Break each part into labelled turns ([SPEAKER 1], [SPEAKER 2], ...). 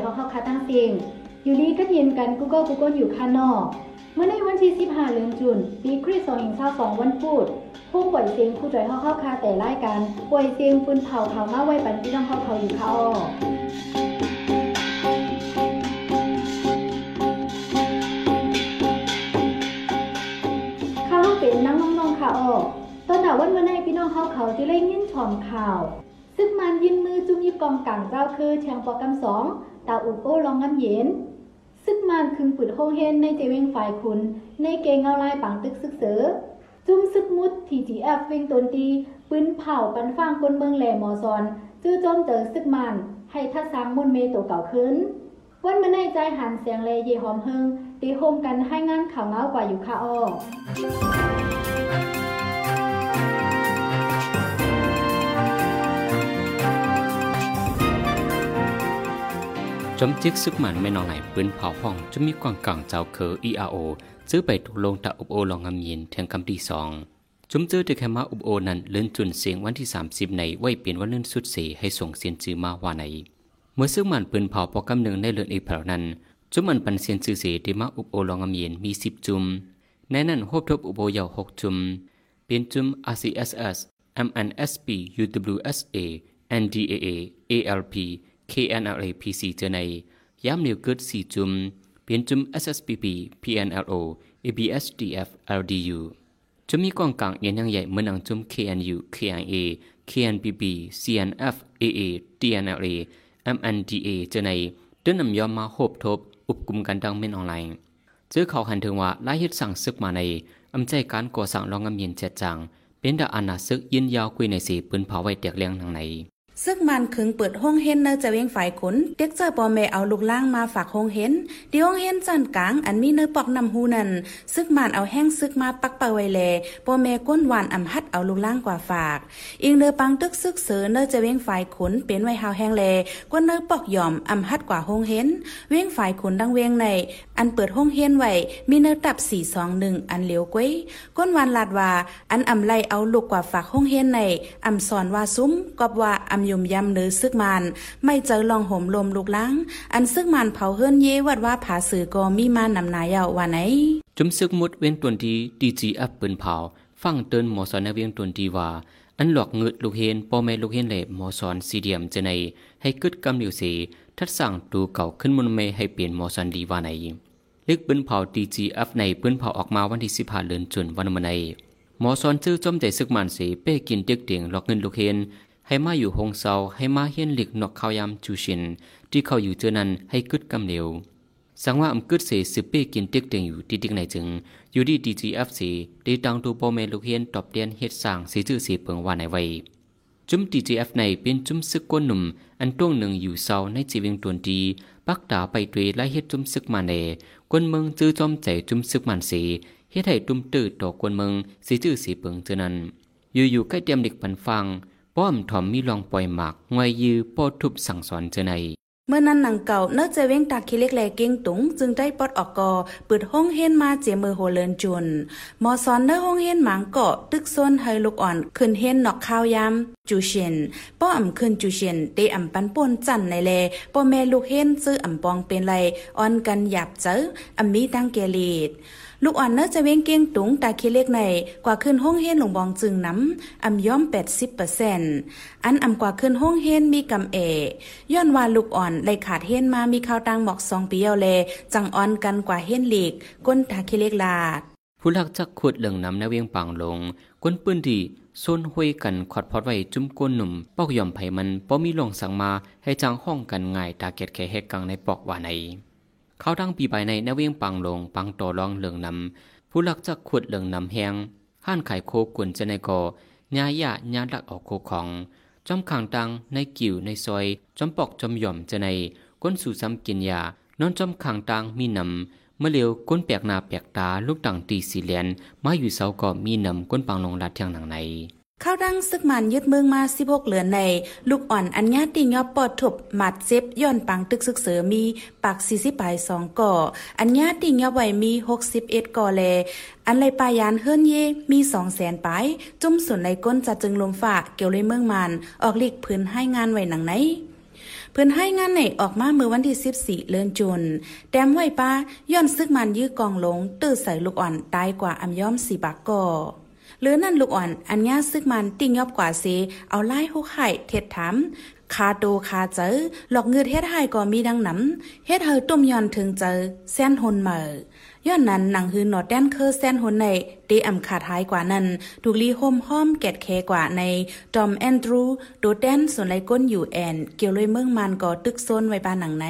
[SPEAKER 1] เฮาเฮาค่ะตั้งเสียงอยู่ลีก็เย็นกัน Google Google อยู่ค่ะนอก เมื่อในวันที่15เดือนจุนปีคริสต์2022วันพุธผู้ป่วยเสียงผู้จอยเฮาเฮาค่ะแต่รายการป่วยเสียงปืนเผาข่าวมาไว้ปันพี่น้องเฮาเขาอยู่ค่ะอ้อข้าวเป็นนังน้องๆค่ะอ้อตอนหนาวันเมื่อในพี่น้องเฮาเขาที่เล่นยินชอมข่าว ซึ่งมันยินมือจุ่มยิบกองกลางเจ้าคือแชงปอกำสอง ตาอุดโอ้ลองงำเย็น ซึ่งมันคึงปืดโฮงเฮนในเจเวงฝ่ายคุณ ในเกงเงาลายปังตึกซึกเสือจุ่มซึกมุดทีจีแอฟเวงตนตีปืนเผาปันฟางกนเมืองแหลมอซอนจื้อจมเจอซึกมันให้ทัดสร้างมุนเมโตเก่าขึ้น วันมาในใจหันเสียงเลเยหอมเฮงตีโฮมกันให้งานข่าวเงากว่าอยู่ค่ะอ้อ
[SPEAKER 2] จมจิกซึกมันไม่นองไหนปืนเผาห้องจะมีกวางกังเจ้าเคอ ERO ซื้อไปถูกลงตะอุบโอลองงำยินแทงคำที่สองจุมเจอที่แคมาอุบโอนั้นเลื่อนจุนเสียงวันที่ 30 ในไว้เปลี่ยนวันเลื่อนสุดเสให้ส่งเสียนจือมาว่าในเมื่อซึกมันปืนเผาปอกำหนึ่งในเลือนอีเพลนั้น จุมมันปันเสียนจือเสที่มาอุบโอลองงำยินมีสิบจุม ในนั้นโฮบทบอุบโอยาวหกจุม เป็นจุม RCSS MNSP UWSA NDAA ALP KNLA PC เจอในย้ำเหนียวเกิดสี่จุมเปลี่ยนจุม SSPP PNLO ABSDF LDU จะมีกองกลางเอียนยังใหญ่เหมือนหนังจุม KNU KIA KNPP CNF AA TNLA MNDA เจอในเดินนำยอมมาโหบทบ อุปกลุ่มกันดังเม่นออนไลน์เจอเขาหันถึงว่าไล่ยึดสั่งซึกมาในอำใจการก่อสั่งรองงำเย็นเจ็ดจังเป็นดาอานาซึกยินยาวคุยในสีปืนเผาไว้เตียกเลี้ยงทางใน
[SPEAKER 3] ซึ่งมันคึงเปิดห้องเห็นเนอจะเวงฝ่ายขนเด็กเจอปอแม่เอาลูกล่างมาฝากห้องเห็นที่ห้องเห็นจันกลางอันมีเนอปอกนำหูนันซึกมันเอาแห้งซึกมาปักปะไว้แลปอแม่ก้นหวานอำฮัดเอาลูกล่างกว่าฝาก อิงเนอปังตึกซึกเสือเนอจะเวงฝ่ายขนเป็นไว้หาวแห้งแลก้นเนอปอกยอมอำฮัดกว่าห้องเห็นเวงฝ่ายขนดังเวงใน อันเปิดห้องเห็นไว้มีเนอตับ421อันเหลียวก้วยก้นหวานลาดว่า อันอำไลเอาลูกกว่าฝากห้องเห็นในอำสอนว่าซุ้มกอบว่าอำยมยำเนอซึกมัน ไม่เจอลองห่มลมลูกล้างอันซึกมันเผาเฮิรนเยวัดว่าผาสือก็มีมานำนายาวว่าไหน
[SPEAKER 2] จุมซึกมุดเว้นตวนดีดีจีอัพปืนเผาฟังเตือนหมอสอนนเวียงตวนดีว่า อันหลอกเงืดลูกเฮนพ่อแม่ลูกเฮนเล่หมอสอนสีเดียมจะในให้กึดกำเหลียวสีทัดสั่งตูเก่าขึ้นมนเมให้เปลี่ยนหมอสอนดีว่าไหนลึกปืนเผาดีจีอัพในปืนเผาออกมาวันที่สิบห้าเดือนจุนวันมันในหมอสอนชื่อจอมใจซึกมันสีเป้กินเด็กเตียงหลอกเงินลูกเฮน ให้มาอยู่หงเซาให้มาเฮียนหลิกนอกข้าวยามจูชิน ที่เขาอยู่เจอนั้นให้กึดกำเหลวสังว่าอำกึดเสสืบเป้กินเต็กเตียงอยู่ที่ดิกไหนจึงอยู่ดีดีจีเอฟซีได้ตังตูโปเมลูกเฮียนตอบเดียนเฮ็ดสร้างสีจื้อสีเปิงว่าในไว้จุ้มดีจีเอฟในเป็นจุ้มซึกก้นหนุ่ม อันต้วงหนึ่งอยู่เซาในจีวียงตวนดีปักดาไปด้วยไล่เฮ็ดจุ้มซึกมาเนกวนเมืองจื้อจอมใจจุ้มซึกมันสีเฮ็ดให้ตุ้มตื้อต่อกวนเมืองสีจื้อสีเปิงเจอนั้นอยู่ๆใกล้เตรียมเด็กปันฟัง ป้อมถอมมีลองปล่อยหมากงวยยือป้อทุบสั่งสอนเจอใน
[SPEAKER 3] เมื่อนั้นหนังเก่าเนอเจเว้งตาคิเล็กแลเก่งตุงจึงได้ปลดออกกอเปิดห้องเฮนมาเจมือโหเลินจุนมอสอนเนอห้องเฮนหมางเกาะตึกซนให้ลูกอ่อนขึ้นเฮนนอกข้าวยามจูเชนป้ออ่ำขึ้นจูเชนเตอ่ำปันป่นจันในแลป้อแม่ลูกเฮนซื้ออ่ำปองเป็นไรอ่อนกันหยาบเจออ่ำมีตั้งเกลีด ลูกอ่อนเนอจะเว้งเกียงตุงตาคิเล็กในกว่าขึ้นห้องเฮนหลงบองจึงน้ำอำย้อม 80%อันอำกว่าขึ้นห้องเฮนมีกำเอ ย้อนว่าลูกอ่อนเลยขาดเฮนมามีข้าวตังหมอกสองปีเอาแลจังอ่อนกันกว่าเฮนหลีกก้นตาคิเล็กลาด
[SPEAKER 2] ผู้ลักจักขุดเหลืองน้ำในเวียงปางลงก้นปืนที่โซนห้วยกันขอดพอดไว้จุ้มก้นหนุ่มปอกย่อมไผมันป้อมีลงสั่งมาให้จังห้องกันง่ายตาเกตแค่เฮกกังในปอกว่าใน เขาดังปีใบในนเวียงปังลงปังต่อรองเหลืองนำผู้ลักจักขุดเหลืองนำแหงห้านไข่โคกุนจะในกอยายะญาลักออกโคของจอมขางตังในกิ่วในซอยจอมปอกจอมหย่อมจะในก้นสู่ซ้ำกินยานอนจอมขางตังมีนำเมื่อเร็วก้นแปลกหน้าแปลกตาลูกต่างตีสีเหลียนมาอยู่เสาก็มีนำก้นปังลงลัดเทียงหนังใน
[SPEAKER 3] ข้าวดังซึกมันยึดเมืองมา16เหลือนใน ลูกอ่อนอัญญาติงยอบปอดถบหมัดเจ็บย้อนปังตึกซึกเสือมีปาก40ปลาย2ก่อ อัญญาติงยอบไว้มี 61ก่อแล อันไรปายานเฮิรนเยมี2แสนปลายจุ่มส่วนในก้นจะจึงลมฝากเกี่ยวเลยเมืองมันออกลีกพื้นให้งานไว้หนังไหนเพิ่นให้งานไหนออกมาเมื่อวันที่ 14 เลือนจุนแต้มห้วยป้าย้อนซึกมันยื้อกองลงตื้อใส่ลูกอ่อนตายกว่าอำย้อมสีบากก่อ หรือนั่นลูกอ่อนอันญาซึกมันติ่งยอบกว่าเซเอาไล่หุกไห่เท็ดถามคาโตคาเจอหลอกเงือเฮ็ดให้ก็มีดังน้ำเฮ็ดเฮอตุ้มยอนถึงเจอแซนหนเมอย้อนนั้นหนังฮือหนอดแดนเคอแซนหนในเดอำขาดหายกว่านั้นถูกลีโฮมห้อมแกดแคกว่าในจอมแอนดรูโดแดนส่วนไรก้นอยู่แอนเกี่ยวเลยเมืองมันก็ตึกโซนไว้บ้านหนังไหน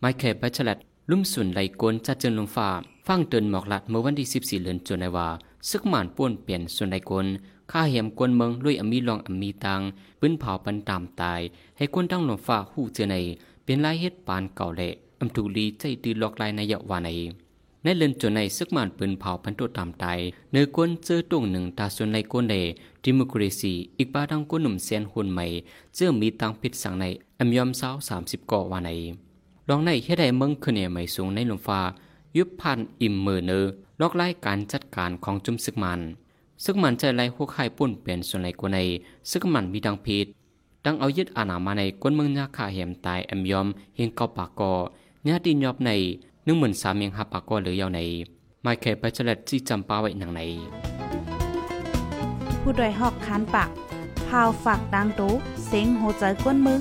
[SPEAKER 2] ไมเคิลแบชเลตลุ่มสุนไหลกวนจัดเจินลงฟ้าฟังเตือนหมอกลัดเมื่อวันที่14เดือนจุนายว่า ซึกหมานป้วนเปลี่ยนส่วนไหลกวนข้าเหียมกวนเมืองลุยอมีลองอมีตังปื้นเผาปันตามตาย ให้กวนตั้งหลวงฟ้าหู้เจอในเป็นลายเฮ็ดปานเก่าเละอำถูลีใจดือลอกลายในยะวาในในเลือนจนในซึกหมานปืนเผาพันตัวตามตายเนื้อกวนเจอตรงหนึ่งตาส่วนในกวนในดิมครซีอีกบาดังกวนหนุ่มเซียนหุ่นใหม่เจอมีตังพิษสั่งในอำยอมสาวสามสิบก่อวาในลองในเฮ็ดให้เมืองขึ้นเนี่ยใหม่สูงในลมฟ้า ยุบพันอิ่มมือเนอลอกไล่การจัดการของจุมซึกมัน ซึกมันใจไล่หัวไข่ปุ่นเปลี่ยนส่วนในกวนในซึกมันมีดังพิษดังเอายึดอาณามาในกวนเมืองยาขาเหมตายอำยอมเฮงเกาปากกอญาติยอบในนึ่งหมื่นสามยังหับปากกอหรือยาวในไม่เคยไปเฉลดที่จำปาไว้หนังใน
[SPEAKER 3] ผู้ดยหอกคานปากพาวฝากดังตู้เสียงโหใจกวนมึง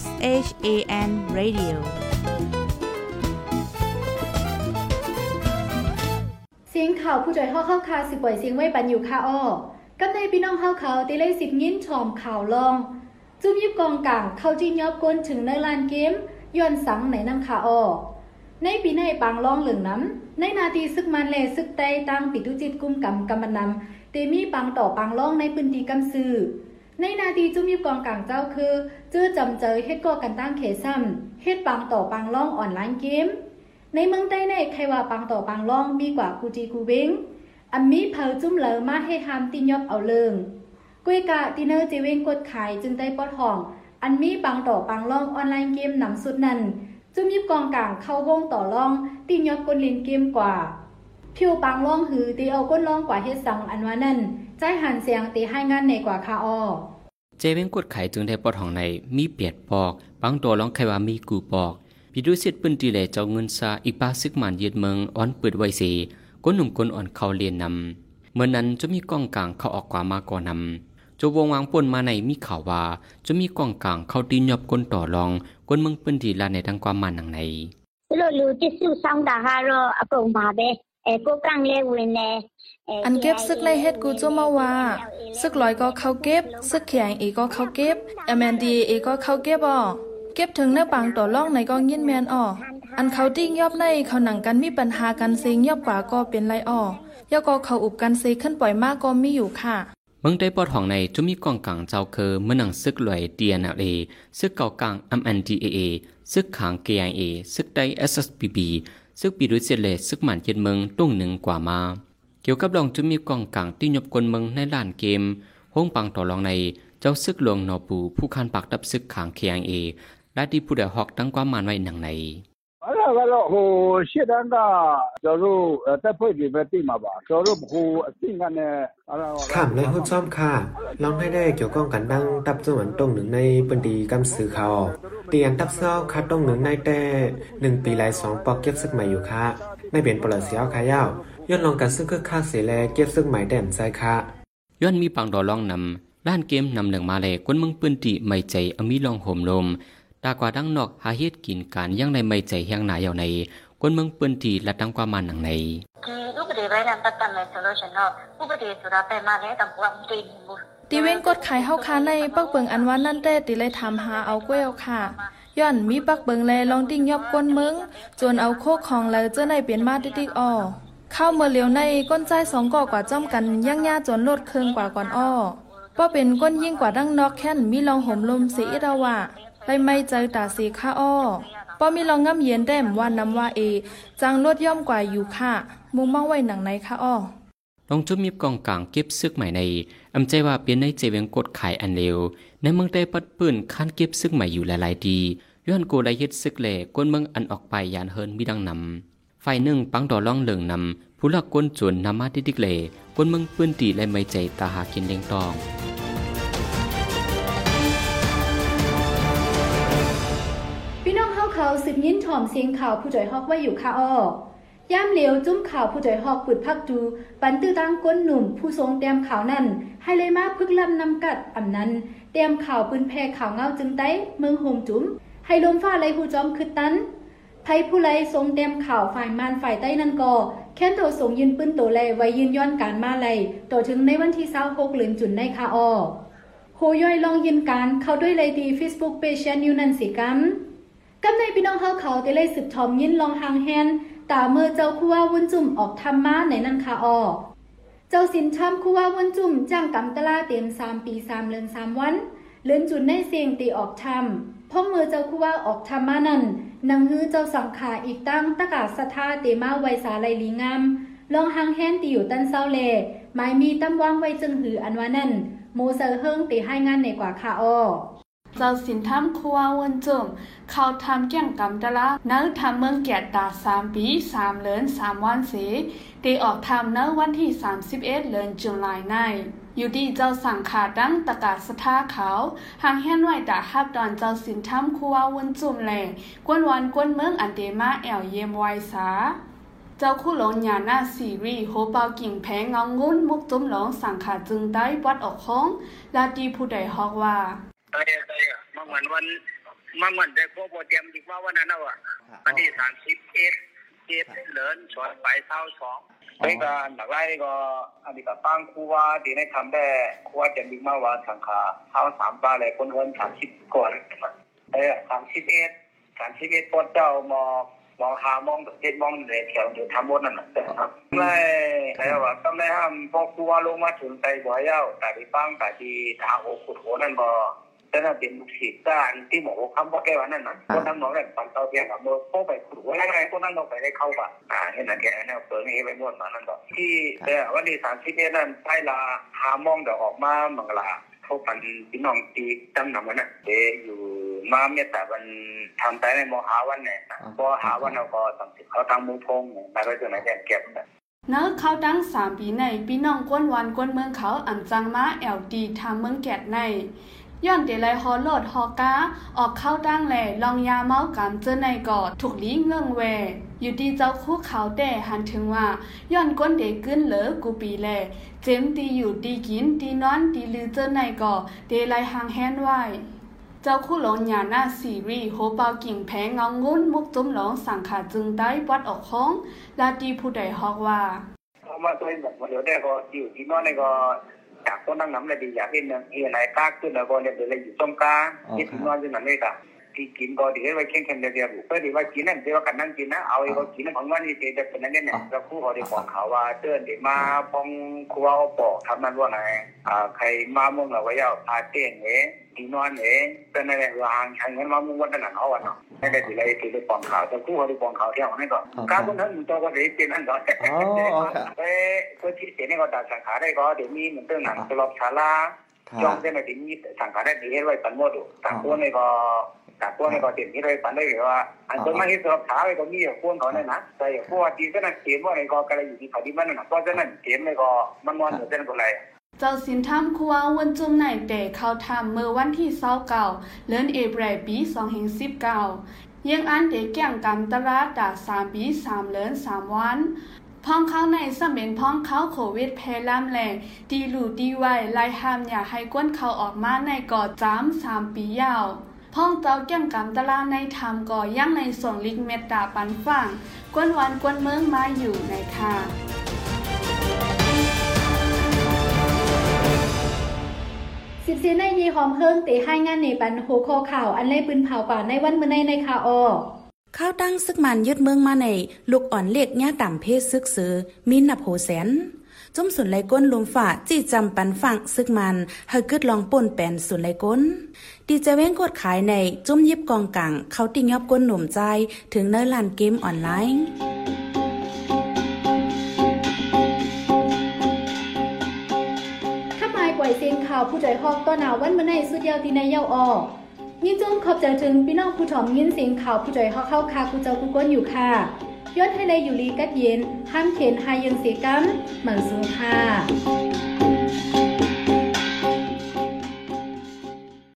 [SPEAKER 3] S H A N Radio
[SPEAKER 1] เสียงข่าวผู้จ่อยเฮาเข้าคาสิปล่อยเสียงไว้ปันอยู่ค่ะอ้อกับในพี่น้องเฮาเขาตีเลยสิบยิ้นชอมข่าวลอง จุ่มยิบกองกลางเข้าจีนยอบกวนถึงในลานเกมย้อนสังในน้ำค่ะอ้อในปีในปางลองเหลืองน้ำในนาทีซึกมันเลซึกไตตั้งปิดุจิตกุมกำกำมันนำเตมีปังต่อปังลองในพื้นที่กำซือในนาทีจุ่มยิบกองกลางเจ้าคือเจอจำเจอเฮ็ดก่อกันตั้งเขซ้ำเฮ็ดปังต่อปังลองอ่อนไลน์เกม ในเมืองใต้ในใครว่าปังต่อปังล่องมีกว่ากูจีกูเวงอันมีเพอจุ้มเหลอมาให้หามตินยอบเอาเลิงกุยกะติเนอร์จีเวงกดขายจึงได้ปอดห้อง อันมีปังต่อปังล่องออนไลน์เกมนำสุดนั้นจุ้มยิบกองกลางเข้าวงต่อล่องตินยอบกดเล่นเกมกว่าผิวปังล่องหือตีเอาก้นล่องกว่าเฮ็ดสังอันว่านั่นใจหันเสียงตีให้งานในกว่าคาออ
[SPEAKER 2] เจเว้งกดไขจึงได้ปอดของในมีเปียดปอกบางตัวร้องใครว่ามีกูปอก พิดูเสียดปืนตีแหล่เจ้าเงินซาอีป้าซึกมันเยียดเมืองอ้อนเปิดไว้เสก้นหนุ่มก้นอ่อนเขาเรียนนำเมื่อนั้นจะมีกองกลางเขาออกกว่ามาก่อนนำจะวงวางปนมาในมีข่าวว่าจะมีกองกลางเขาตีหยบก้นต่อรองก้นเมืองปืนตีลาในทางความมันหนังไหน
[SPEAKER 4] เราลูที่สู้สองดาฮารออากงมาเบเอ
[SPEAKER 5] โกกลางเลวินเนอันเก็บซึกไล่เฮ็ดกูจ้มาว่าซึกลอยก็เข้าเก็บซึกแข็งอีก็เข้าเก็บอ MND อีก็เข้าเก็บบ่ เก็บถึงเนื้อปังต่อล่องในก็ยินแมนอ่ออันเขาติ้งยอบในเขาหนังกันมีปัญหากันเซงยอบกว่าก็เป็นไรอ่อยาก็เขาอุบกันเซขึ้นปล่อยมากก็มีอยู่ค่ะ
[SPEAKER 2] เมืองได้ปอดของในจะมีกองกลางเจ้าคือเมื่อหนังซึกลอย DNLA ซึกเก่ากลาง MNDAA ซึกขาง KIA ซึกได้ SSPB ซึกปีรุเซเลซึกหมันเย็นเมืองตุ้งหนึ่งกว่ามา เกี่ยวกับรองจะมีกองกลางที่ยบกลเมืองในล้านเกมห้องปังต่อรองในเจ้าซึกหลวงนอปูผู้คันปากดับซึกขาง KIA แได้ที่ผู้ใดฮอกตั้งความหมายไว้หนัง
[SPEAKER 6] ไหนเป็นตีนมาบ้าจ现在个，假如呃在配里边对กั，นเนี่ย，ถา
[SPEAKER 7] มเลยหุ่นซ่อมค่ะ ลองให้ได้เกี่ยวกองกันดังตับจวนตรงหนึ่งในปืนดีกำสือเขาเตียนตับเศร้าคัดตรงหนึ่งในแต่หนึ่งปีหลายสองปอกเก็บซึกใหม่อยู่ค่ะไม่เปลี่ยนปลดเสียวขาย่าย้อนลองกันซึ่งคือค่าเสียแลเก็บซึกงหมายแด่มใจค่ะ
[SPEAKER 2] ย้อนมีปังดอลองนำด้านเกมนำหนึ่งมาเลยก้นมึงปืนตีไม่ใจอมีลองห่มลม ดากว่าดังนอกหาเฮ็ดกินการยังในไม่ใจแห้งหนาเย่าในคนเมืองปืนทีและตั้งความมันหนังใน
[SPEAKER 4] คืออุปเดไว้นำปัดตันในโซโลชันนออุปเดสุราไปมาแล้ว
[SPEAKER 5] ตำ
[SPEAKER 4] ความตีนบุ
[SPEAKER 8] ตี
[SPEAKER 5] เว้งกดขายเฮาค้าในปักเบิงอันว่านั่นแต่ติเลยถาหาเอาก้วยเอาค่ะย้อนมีปักเบิงแลลองติ้งยอบก้นมึงจนเอาโคกของเลยเจ้าในเปลี่ยนมาติ๊กอ้อเข้าเมื่อเลียวในก้นใจสองก่อกว่าจ้อมกันย่างย่าจนลดเคืองกว่าก่อนอ้อป้อเป็นก้นยิ่งกว่าดั้งนอกแค่นมีลองห่มลมสีอิดาวะ ไปไม่เจอตาสีค่าอ้อป้อมีลองง่ำเย็นแต้มว่านำว่าเอ จังลดย่อมกว่าอยู่ค่ะมุงมองไว้หนังในค่ะอ้อ
[SPEAKER 2] ลองจุดมีกองกลางเก็บซึกใหม่ในอำใจว่าเปลี่ยนในเจเวงกดขายอันเร็ว ในเมืองได้ปัดปืนคันเก็บซึกใหม่อยู่หลายๆดีย้อนโกได้เฮ็ดซึกแหล่กวนเมืองอันออกไปยานเฮินมีดังนำฝ่ายหนึ่งปังดอล่องเหลืองนำผู้ลักกวนจวนนำมาดิดิกแหล่กวนเมืองปืนตีและไม่ใจตาหากินเลี้ยงตอง
[SPEAKER 1] เขาสืบยินถ่อมเสียงข่าวผู้จ่อยฮอกไว้อยู่ค่ะอ้อย่ามเหลียวจุ้มข่าวผู้จ่อยฮอกปึดพักดู ปันตื้อตั้งก้นหนุ่มผู้ทรงเตรียมข่าวนั่น ให้เลยมาพึกลำนำกัดอำนั้นเตรียมข่าวปืนแพรข่าวเงาจึงได้เมืองโฮมจุ้ม ให้ลมฟ้าไหลหูจอมคือตันไผผู้ไลทรงเตรียมข่าวฝ่ายมานฝ่ายใต้นั่นก็แค้นโตส่งยืนปืนโตแลไว้ยืนย้อนการมาไลต่อถึงในวันที่26เดือนจุนในค่ะอ้อโหย่อยลองยืนการเข้าด้วยไลดี Facebook Page นิวนันสิกัม กำในพี่น้องเฮาเขาได้เลยสืบทอมยินลองหางแฮนตาเมื่อเจ้าคู่ว่าวุ้นจุ่มออกทำมาในนันคาออเจ้าสินช้ำคู่ว่าวุ้นจุ่มจ้างกำตะลาเต็มสามปีสามเลือนสามวันเลือนจุนในเสียงตีออกทำพ่อมือเจ้าคู่ว่าออกทำมานั่นนังฮือเจ้าสังขาอีกตั้งตะกาศทธาเตมาไวสาไลลีงามลองหางแฮนตีอยู่ตันเศร้าเลไม้มีตั้มว่างไว้จึงหืออันว่านั่นโมเซอร์เฮิงตีให้งานในกว่าคาออ
[SPEAKER 5] เจ้าสินทำครัววนจุ่มเขาทำเกี่ยงกำตะละเนื้อทำเมืองแกดตาสามปีสามเลินสามวันเสตีออกทำเนื้อวันที่สามสิบเอ็ดเลินจุลายในอยู่ดีเจ้าสั่งขาดังตะกาศสถาเขาหางแห่นไหวตาฮับดอนเจ้าสินทำครัววนจุ่มแหลกวนวันกวนเมืองอันเดมาแอวเยมไวสาเจ้าคู่หลงหยาหน้าซีรีโฮเปากิ่งแพงเงางุ้นมุกจุ้มหลงสั่งขาจึงได้วัดออกห้องลาดีผู้ใดฮอกว่า
[SPEAKER 9] ใช่ใช่อะบางวันวันบางวันแต่พวกโปรเตรียมดีกว่าวันนั้นนะวะวันที่สามสิบเอ็ดเจ็ดเหลินชวนไปเท่าสองไอ้ก็หลักไล่ก็อันนี้ก็ตั้งครูว่าดีในทำได้ครูว่าจะมีมาว่าสังขาเท่าสามปลาเลยคนเงินสามสิบก่อนเออสามสิบเอ็ดสามสิบเอ็ดพอเจ้ามองมองหามองเจ็ดมองเลยแถวเดี๋ยวทำบนนั่นนะครับไม่ใช่ว่าก็ไม่ห้ามพอครูว่าลงมาถึงใจบ่อยเย้าแต่ที่ปังแต่ที่ทางโอขุดโหนั่นบ่ แต่ถ้าเป็นลูกศิษย์ก็อันที่หมอคำว่าแกวันนั้นนะคนนั้นน้องเนี่ยปันเตาเพียงกับมือโป้ไปขู่อะไรไงคนนั้นน้องไปได้เข้าป่ะอ่าเห็นนะแกเนี่ยเปิดให้ไปม้วนมานั่นก็ที่แต่วันที่สามสิบเอ็ดนั้นใต้ลาหามองเดี๋ยวออกมามังลาเขาปันพี่น้องตีจำนำวันนั้นเดอยู่มาเมียแต่วันทำไปในมหาวันเนี่ยพอหาวันเราก็สามสิบเขาทำมุงพงไปก็จะไหนแกเก็บ
[SPEAKER 5] เนื้อเขาตั้งสามปีในพี่น้องก้นวันก้นเมืองเขาอันจังมาแอลดีทำเมืองแกดใน ย้อนเดลัยฮอโลดฮอกาออกเข้าตั้งแหล่ลองยาเมากำเจอในกอดถูกลีเงื่องแวอยู่ดีเจ้าคู่เขาแต่หันถึงว่าย้อนก้นเด็กกึ้นเหลอกูปีแลเจมตีอยู่ดีกินดีนอนดีลือเจอในกอเดลัยหางแฮนไว้เจ้าคู่หลงหยาหน้าซีรีโฮเปากิ่งแพงเงางุ้นมุกจุ้มหลงสังขาจึงได้วัดออกห้อง ลาดีผู้ใดฮอกว่า
[SPEAKER 9] เพราะว่าตัวเองแบบเดี๋ยวได้ก็อยู่ที่นอนนี่ก็จากต้นนั่งน้ำเอยาก เห็นเห็นไหนกล้าขึ้นแล้วก็เนี่ยเดี๋ยวเลยอยู่ต้มกา ที่ที่นอนอยู่นั่นเลยค่ะที่กินก็ดีไว้แข็งแข็งเดียวเดียวเพื่อดีว่ากินนั่นเดียวกันนั่งกินนะเอาไอ้ก็กินนั่นของวันนี้จะเป็นนั่นเนี่ยแล้วคู่เขาได้บอกเขาว่าเตือนเด็กมาพองครัวเขาบอกทำนั่นว่าไงอ่าใครมามุ่งเราไว้ยาวพาเต้นเอ๋ที่นอนเอ๋เป็นอะไรวางใช้เงินมามุ่งวันนั้นเขาวันเนาะไม่ได้ทีไรทีไรปองข่าวแต่คู่เขาได้ปองข่าวเที่ยวนั่นก็การคนนั้นอยู่ตัวก็ได้เป็นนั่นก็
[SPEAKER 10] อ๋ออ๋อครับ
[SPEAKER 9] เอ้ตัวที่เสียนี่ก็ตัดสังขารได้ก็เดี๋ยวมีเหมือนเรื่องหนังตลบชาลา
[SPEAKER 10] ครับ
[SPEAKER 9] จองได้มาถึงมีสังขารได้ดีให้ไว้ปันหมดดูต่างคนนี่ก็ต่างคนนี่ก็เต็มที่เลยปันได้หรือว่าอันตัวมาที่ตลบชาไว้ก็มีอย่างพวกเขาเนี่ยนะแต่อย่างพวกที่ก็นั่นเกมว่าไอ้ก็กระไรอยู่ที่เขาที่มันน่ะเพราะฉะนั้นเกมนี่ก็มันมอนอยู่เส้นคนไร
[SPEAKER 5] เจ้าสินทำครัววันจุมไหนแต่เขาทำเมื่อวันที่เศร้าเก่าเลือนเอเบรปีสองเฮงสิบเก้ายังอันเด็กแก่งกำตลาดดาสามปีสามเลือนสามวัน พ้องเข้าในสมเป็นพ้องเข้าโควิดแพร่ล่ำแหล่ดีหลูดีไวไล่ห้ามอย่าให้ก้นเขาออกมาในก่อจ้ำสามปียาวพ้องเจ้าแก่งกำตลาในทำก่อยังในส่วนลิกเมตตาปันฟังกวนวันกวนเมืองมาอยู่ในค่ะ
[SPEAKER 1] สิบเสียในยีหอมเฮิงเตให้งานในปันโหคข่าวอันเล่ปืนเผาป่าในวันเมื้อในในคาออ
[SPEAKER 3] ข้าวตั้งซึกมันยึดเมืองมาในลูกอ่อนเล็กย่าต่ำเพศซึกซื้อมีนับโหแสนจุ้มสุนไหลก้นลมฝ่าจี้จำปันฝั่งซึกมันเฮกึดลองป่นแปนสุนไหลก้น ดีจะเว้งกดขายในจุ้มยิบกองกังเขาติงยอบก้นหนุ่มใจถึงเนื้อลานเกมออนไลน์
[SPEAKER 1] ถ้าหมาปล่อยเสียงข่าวผู้ใจฮอกต้อนหนาวันมื้อในสุดยาวที่ในเย้าออ ยินจงขอบใจถึงพี่น้องผู้ถ่อมยินเสียงข่าวผู้ใจฮอเข้าคาผู้เจ้าผู้ก้นอยู่ค่ะย้อนให้เลยอยู่ลีกัดเย็นห้ามเขียนหายังเสียกัมเหมือนสูงค่ะ